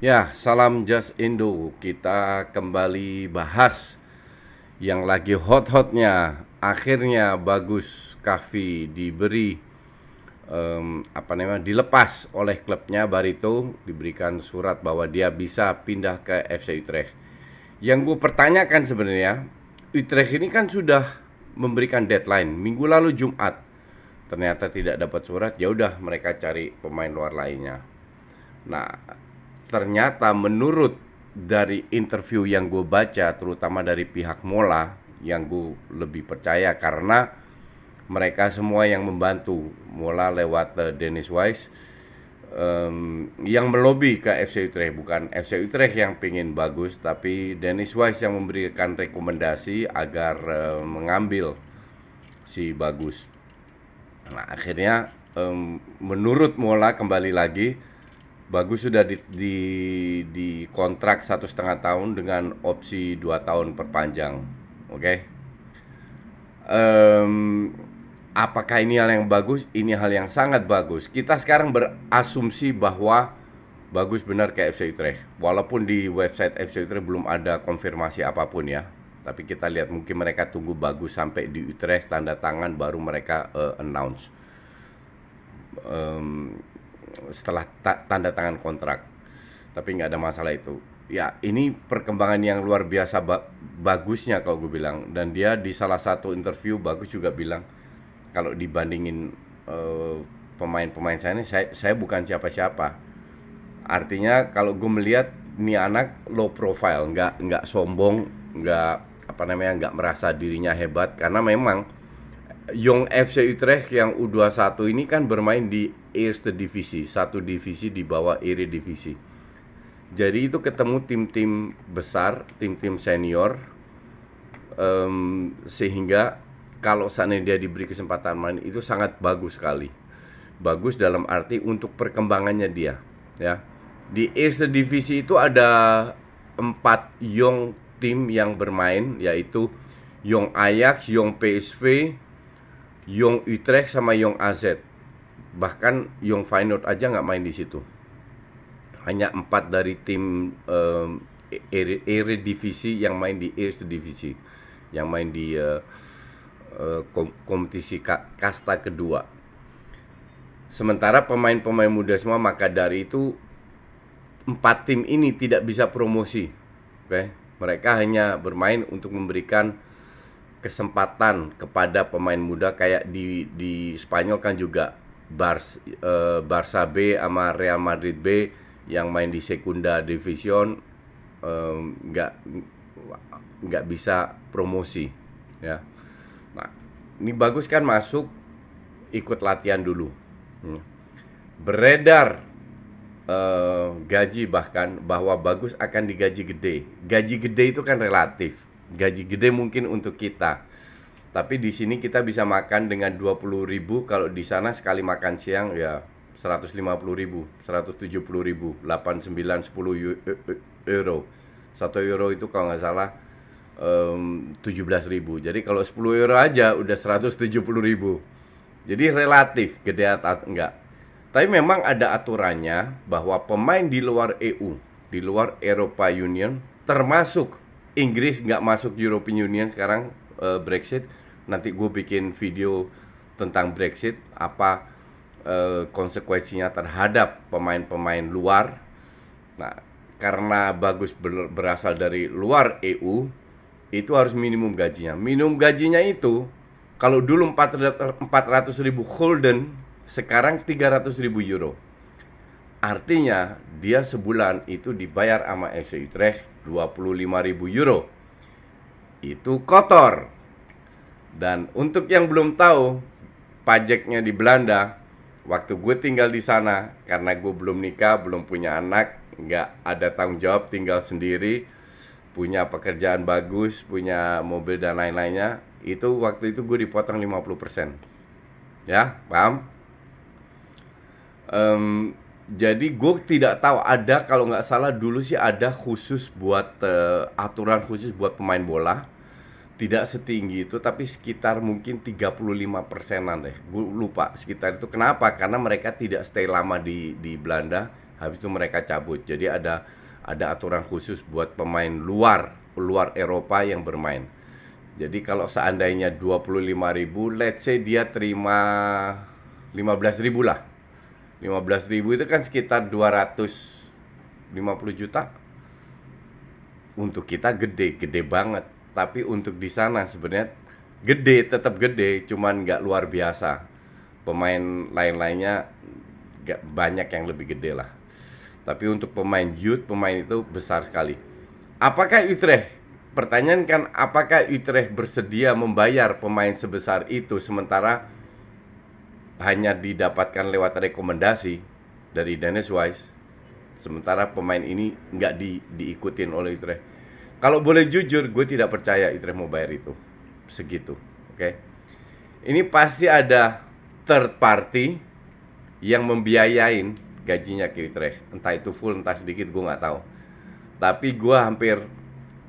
Ya, salam Just Indo. Kita kembali bahas yang lagi hot-hotnya. Akhirnya bagus Kavi diberi um, apa namanya dilepas oleh klubnya Barito diberikan surat bahwa dia bisa pindah ke FC Utrecht. Yang gue pertanyakan sebenarnya Utrecht ini kan sudah memberikan deadline minggu lalu Jumat ternyata tidak dapat surat ya udah mereka cari pemain luar lainnya. Nah ternyata menurut dari interview yang gue baca terutama dari pihak Mola yang gue lebih percaya karena mereka semua yang membantu Mola lewat uh, Dennis Wise um, yang melobi ke FC Utrecht bukan FC Utrecht yang pengen bagus tapi Dennis Wise yang memberikan rekomendasi agar uh, mengambil si bagus. Nah akhirnya um, menurut Mola kembali lagi Bagus sudah di, di, di kontrak satu setengah tahun dengan opsi dua tahun perpanjang, oke? Okay? Um, apakah ini hal yang bagus? Ini hal yang sangat bagus. Kita sekarang berasumsi bahwa bagus benar ke FC Utrecht. Walaupun di website FC Utrecht belum ada konfirmasi apa pun ya. Tapi kita lihat mungkin mereka tunggu bagus sampai di Utrecht tanda tangan baru mereka uh, announce. Um, setelah ta tanda tangan kontrak. Tapi nggak ada masalah itu. Ya ini perkembangan yang luar biasa ba bagusnya kalau gue bilang. Dan dia di salah satu interview bagus juga bilang kalau dibandingin pemain-pemain uh, saya ini saya, saya bukan siapa-siapa. Artinya kalau gue melihat ini anak low profile, nggak nggak sombong, nggak apa namanya nggak merasa dirinya hebat karena memang Young FC Utrecht yang U21 ini kan bermain di Eerste Divisi, satu divisi di bawah Eredivisie. Jadi itu ketemu tim-tim besar, tim-tim senior, um, sehingga kalau seandainya dia diberi kesempatan main itu sangat bagus sekali. Bagus dalam arti untuk perkembangannya dia, ya. Di Eerste Divisi itu ada empat Young tim yang bermain, yaitu Young Ajax, Young PSV, Young Utrecht sama Young AZ bahkan Young Feyenoord aja nggak main di situ. Hanya empat dari tim um, Eredivisie yang main di Eerste Divisi yang main di uh, uh, kom kompetisi ka kasta kedua. Sementara pemain-pemain muda semua maka dari itu empat tim ini tidak bisa promosi. Oke? Okay? mereka hanya bermain untuk memberikan kesempatan kepada pemain muda kayak di di Spanyol kan juga Bars uh, Barca B sama Real Madrid B yang main di Sekunda Division nggak um, nggak bisa promosi ya. Nah, ini bagus kan masuk ikut latihan dulu. Hmm. Beredar uh, gaji bahkan bahwa bagus akan digaji gede. Gaji gede itu kan relatif gaji gede mungkin untuk kita. Tapi di sini kita bisa makan dengan 20.000 kalau di sana sekali makan siang ya 150.000, 170.000, 89 10 euro. 1 euro itu kalau nggak salah um, 17.000. Jadi kalau 10 euro aja udah 170.000. Jadi relatif gede atau enggak. Tapi memang ada aturannya bahwa pemain di luar EU, di luar Eropa Union termasuk Inggris nggak masuk European Union sekarang uh, Brexit nanti gue bikin video tentang Brexit apa uh, konsekuensinya terhadap pemain-pemain luar nah karena bagus ber berasal dari luar EU itu harus minimum gajinya. Minimum gajinya itu kalau dulu 400 ribu Holden, sekarang 300 ribu euro. Artinya dia sebulan itu dibayar sama FC Utrecht 25 ribu euro. Itu kotor. Dan untuk yang belum tahu, pajaknya di Belanda, waktu gue tinggal di sana, karena gue belum nikah, belum punya anak, nggak ada tanggung jawab, tinggal sendiri, punya pekerjaan bagus, punya mobil dan lain-lainnya, itu waktu itu gue dipotong 50%. Ya, paham? Um, jadi gue tidak tahu ada kalau nggak salah dulu sih ada khusus buat uh, aturan khusus buat pemain bola. Tidak setinggi itu tapi sekitar mungkin 35 persenan deh. Gue lupa sekitar itu. Kenapa? Karena mereka tidak stay lama di di Belanda. Habis itu mereka cabut. Jadi ada ada aturan khusus buat pemain luar luar Eropa yang bermain. Jadi kalau seandainya 25 ribu, let's say dia terima 15 ribu lah. 15 ribu itu kan sekitar 250 juta. Untuk kita gede, gede banget. Tapi untuk di sana sebenarnya gede, tetap gede, cuman nggak luar biasa. Pemain lain-lainnya gak banyak yang lebih gede lah. Tapi untuk pemain youth, pemain itu besar sekali. Apakah Utrecht? Pertanyaan kan apakah Utrecht bersedia membayar pemain sebesar itu sementara hanya didapatkan lewat rekomendasi dari Dennis Wise sementara pemain ini nggak di, diikutin oleh Utrecht. Kalau boleh jujur, gue tidak percaya Utrecht mau bayar itu segitu. Oke, okay? ini pasti ada third party yang membiayain gajinya ke Utrecht entah itu full entah sedikit gue nggak tahu tapi gue hampir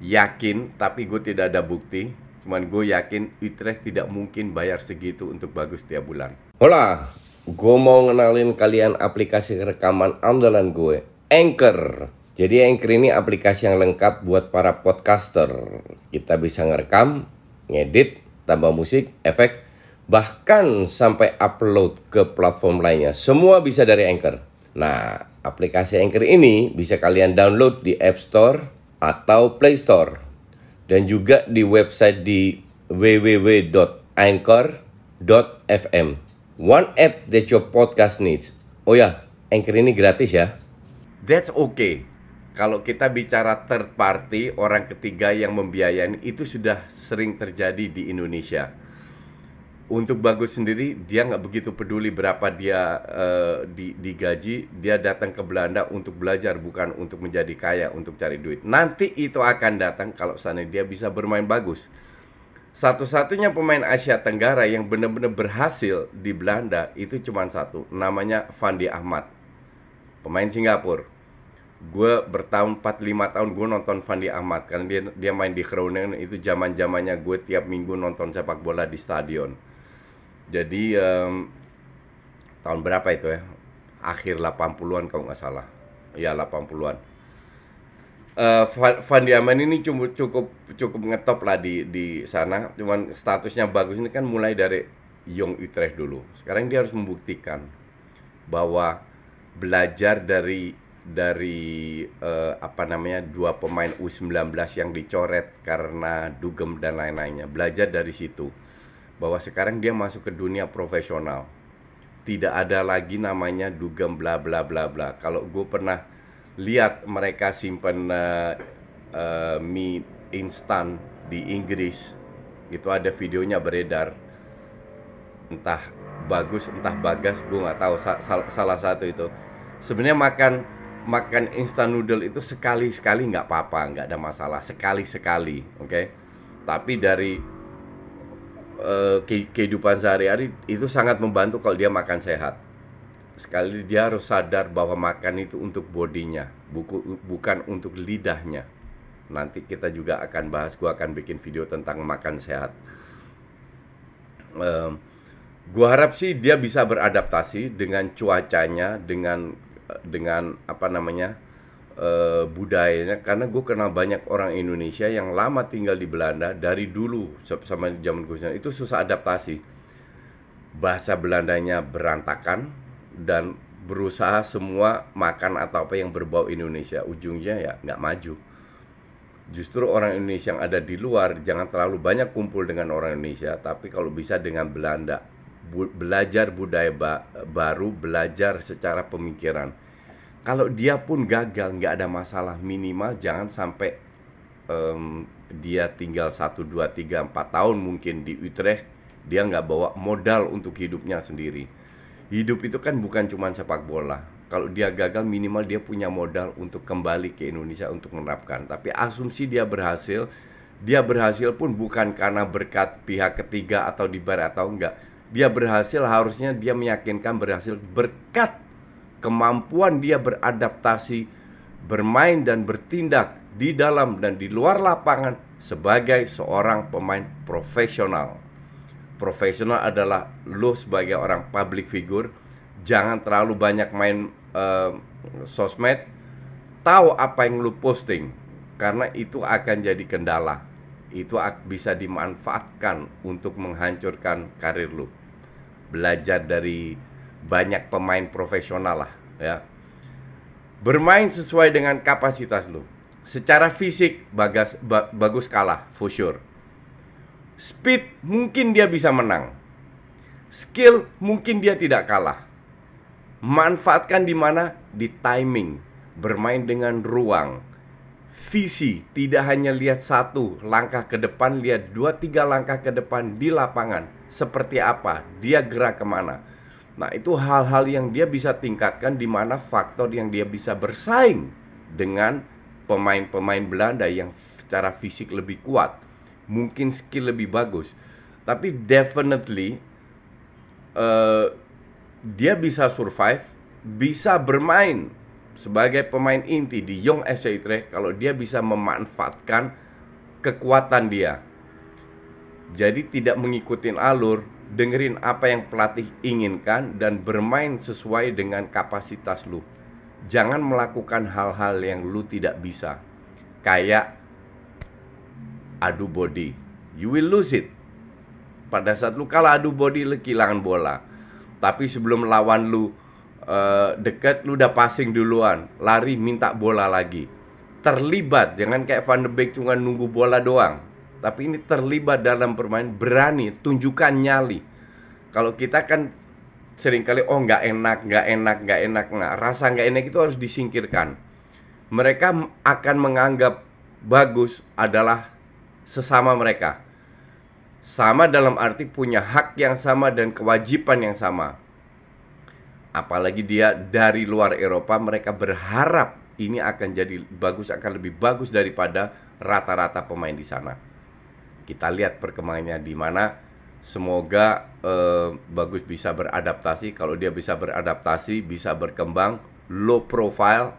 yakin tapi gue tidak ada bukti cuman gue yakin Utrecht tidak mungkin bayar segitu untuk bagus tiap bulan Hola gue mau ngenalin kalian aplikasi rekaman andalan gue Anchor jadi Anchor ini aplikasi yang lengkap buat para podcaster kita bisa ngerekam ngedit tambah musik efek bahkan sampai upload ke platform lainnya. Semua bisa dari Anchor. Nah, aplikasi Anchor ini bisa kalian download di App Store atau Play Store. Dan juga di website di www.anchor.fm. One app that your podcast needs. Oh ya, Anchor ini gratis ya. That's okay. Kalau kita bicara third party, orang ketiga yang membiayai itu sudah sering terjadi di Indonesia untuk bagus sendiri dia nggak begitu peduli berapa dia uh, di, digaji. Dia datang ke Belanda untuk belajar bukan untuk menjadi kaya untuk cari duit. Nanti itu akan datang kalau sana dia bisa bermain bagus. Satu-satunya pemain Asia Tenggara yang benar-benar berhasil di Belanda itu cuma satu namanya Fandi Ahmad. Pemain Singapura. Gue bertahun 4-5 tahun gue nonton Fandi Ahmad karena dia dia main di Groningen. Itu zaman zamannya gue tiap minggu nonton sepak bola di stadion jadi um, tahun berapa itu ya? Akhir 80-an kalau nggak salah. Ya 80-an. Uh, Van Diaman ini cukup cukup cukup ngetop lah di di sana. Cuman statusnya bagus ini kan mulai dari Young Utrecht dulu. Sekarang dia harus membuktikan bahwa belajar dari dari uh, apa namanya dua pemain U19 yang dicoret karena dugem dan lain-lainnya. Belajar dari situ bahwa sekarang dia masuk ke dunia profesional. Tidak ada lagi namanya dugem bla bla bla bla. Kalau gue pernah lihat mereka simpen uh, uh, mie instan di Inggris, itu ada videonya beredar. Entah bagus, entah bagas, gue nggak tahu. Sa sal salah satu itu. Sebenarnya makan makan instan noodle itu sekali sekali nggak apa-apa, nggak ada masalah. Sekali sekali, oke. Okay? Tapi dari uh, kehidupan sehari-hari itu sangat membantu kalau dia makan sehat. Sekali dia harus sadar bahwa makan itu untuk bodinya, buku, bukan untuk lidahnya. Nanti kita juga akan bahas, gua akan bikin video tentang makan sehat. Uh, gua harap sih dia bisa beradaptasi dengan cuacanya, dengan dengan apa namanya uh, budayanya karena gue kenal banyak orang Indonesia yang lama tinggal di Belanda dari dulu sama zaman gue itu susah adaptasi. Bahasa Belandanya berantakan dan berusaha semua makan atau apa yang berbau Indonesia. Ujungnya ya nggak maju. Justru orang Indonesia yang ada di luar jangan terlalu banyak kumpul dengan orang Indonesia, tapi kalau bisa dengan Belanda, Bu, belajar budaya ba baru, belajar secara pemikiran. Kalau dia pun gagal, nggak ada masalah minimal jangan sampai um, dia tinggal 1, 2, 3, 4 tahun mungkin di Utrecht, dia nggak bawa modal untuk hidupnya sendiri. Hidup itu kan bukan cuma sepak bola, kalau dia gagal minimal dia punya modal untuk kembali ke Indonesia untuk menerapkan. Tapi asumsi dia berhasil, dia berhasil pun bukan karena berkat pihak ketiga atau dibayar atau enggak. Dia berhasil harusnya dia meyakinkan berhasil berkat kemampuan dia beradaptasi, bermain dan bertindak di dalam dan di luar lapangan sebagai seorang pemain profesional. Profesional adalah lo sebagai orang public figure. Jangan terlalu banyak main uh, sosmed. Tahu apa yang lu posting karena itu akan jadi kendala. Itu bisa dimanfaatkan untuk menghancurkan karir lu. Belajar dari banyak pemain profesional lah ya bermain sesuai dengan kapasitas lu secara fisik bagas, ba, bagus kalah for sure speed mungkin dia bisa menang skill mungkin dia tidak kalah Manfaatkan di mana? Di timing. Bermain dengan ruang. Visi, tidak hanya lihat satu langkah ke depan, lihat dua tiga langkah ke depan di lapangan. Seperti apa? Dia gerak ke mana? Nah itu hal-hal yang dia bisa tingkatkan di mana faktor yang dia bisa bersaing dengan pemain-pemain Belanda yang secara fisik lebih kuat, mungkin skill lebih bagus, tapi definitely uh, dia bisa survive, bisa bermain sebagai pemain inti di Young FC Utrecht kalau dia bisa memanfaatkan kekuatan dia. Jadi tidak mengikuti alur, dengerin apa yang pelatih inginkan dan bermain sesuai dengan kapasitas lu. Jangan melakukan hal-hal yang lu tidak bisa. Kayak adu body. You will lose it. Pada saat lu kalah adu body, lu kehilangan bola tapi sebelum lawan lu uh, deket lu udah passing duluan lari minta bola lagi terlibat jangan kayak Van de Beek cuma nunggu bola doang tapi ini terlibat dalam permainan berani tunjukkan nyali kalau kita kan sering kali oh nggak enak nggak enak nggak enak nggak rasa nggak enak itu harus disingkirkan mereka akan menganggap bagus adalah sesama mereka sama dalam arti punya hak yang sama dan kewajiban yang sama. Apalagi dia dari luar Eropa, mereka berharap ini akan jadi bagus, akan lebih bagus daripada rata-rata pemain di sana. Kita lihat perkembangannya di mana. Semoga eh, bagus bisa beradaptasi. Kalau dia bisa beradaptasi, bisa berkembang, low profile,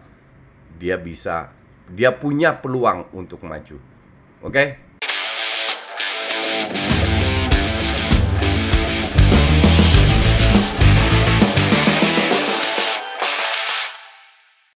dia bisa, dia punya peluang untuk maju. Oke? Okay?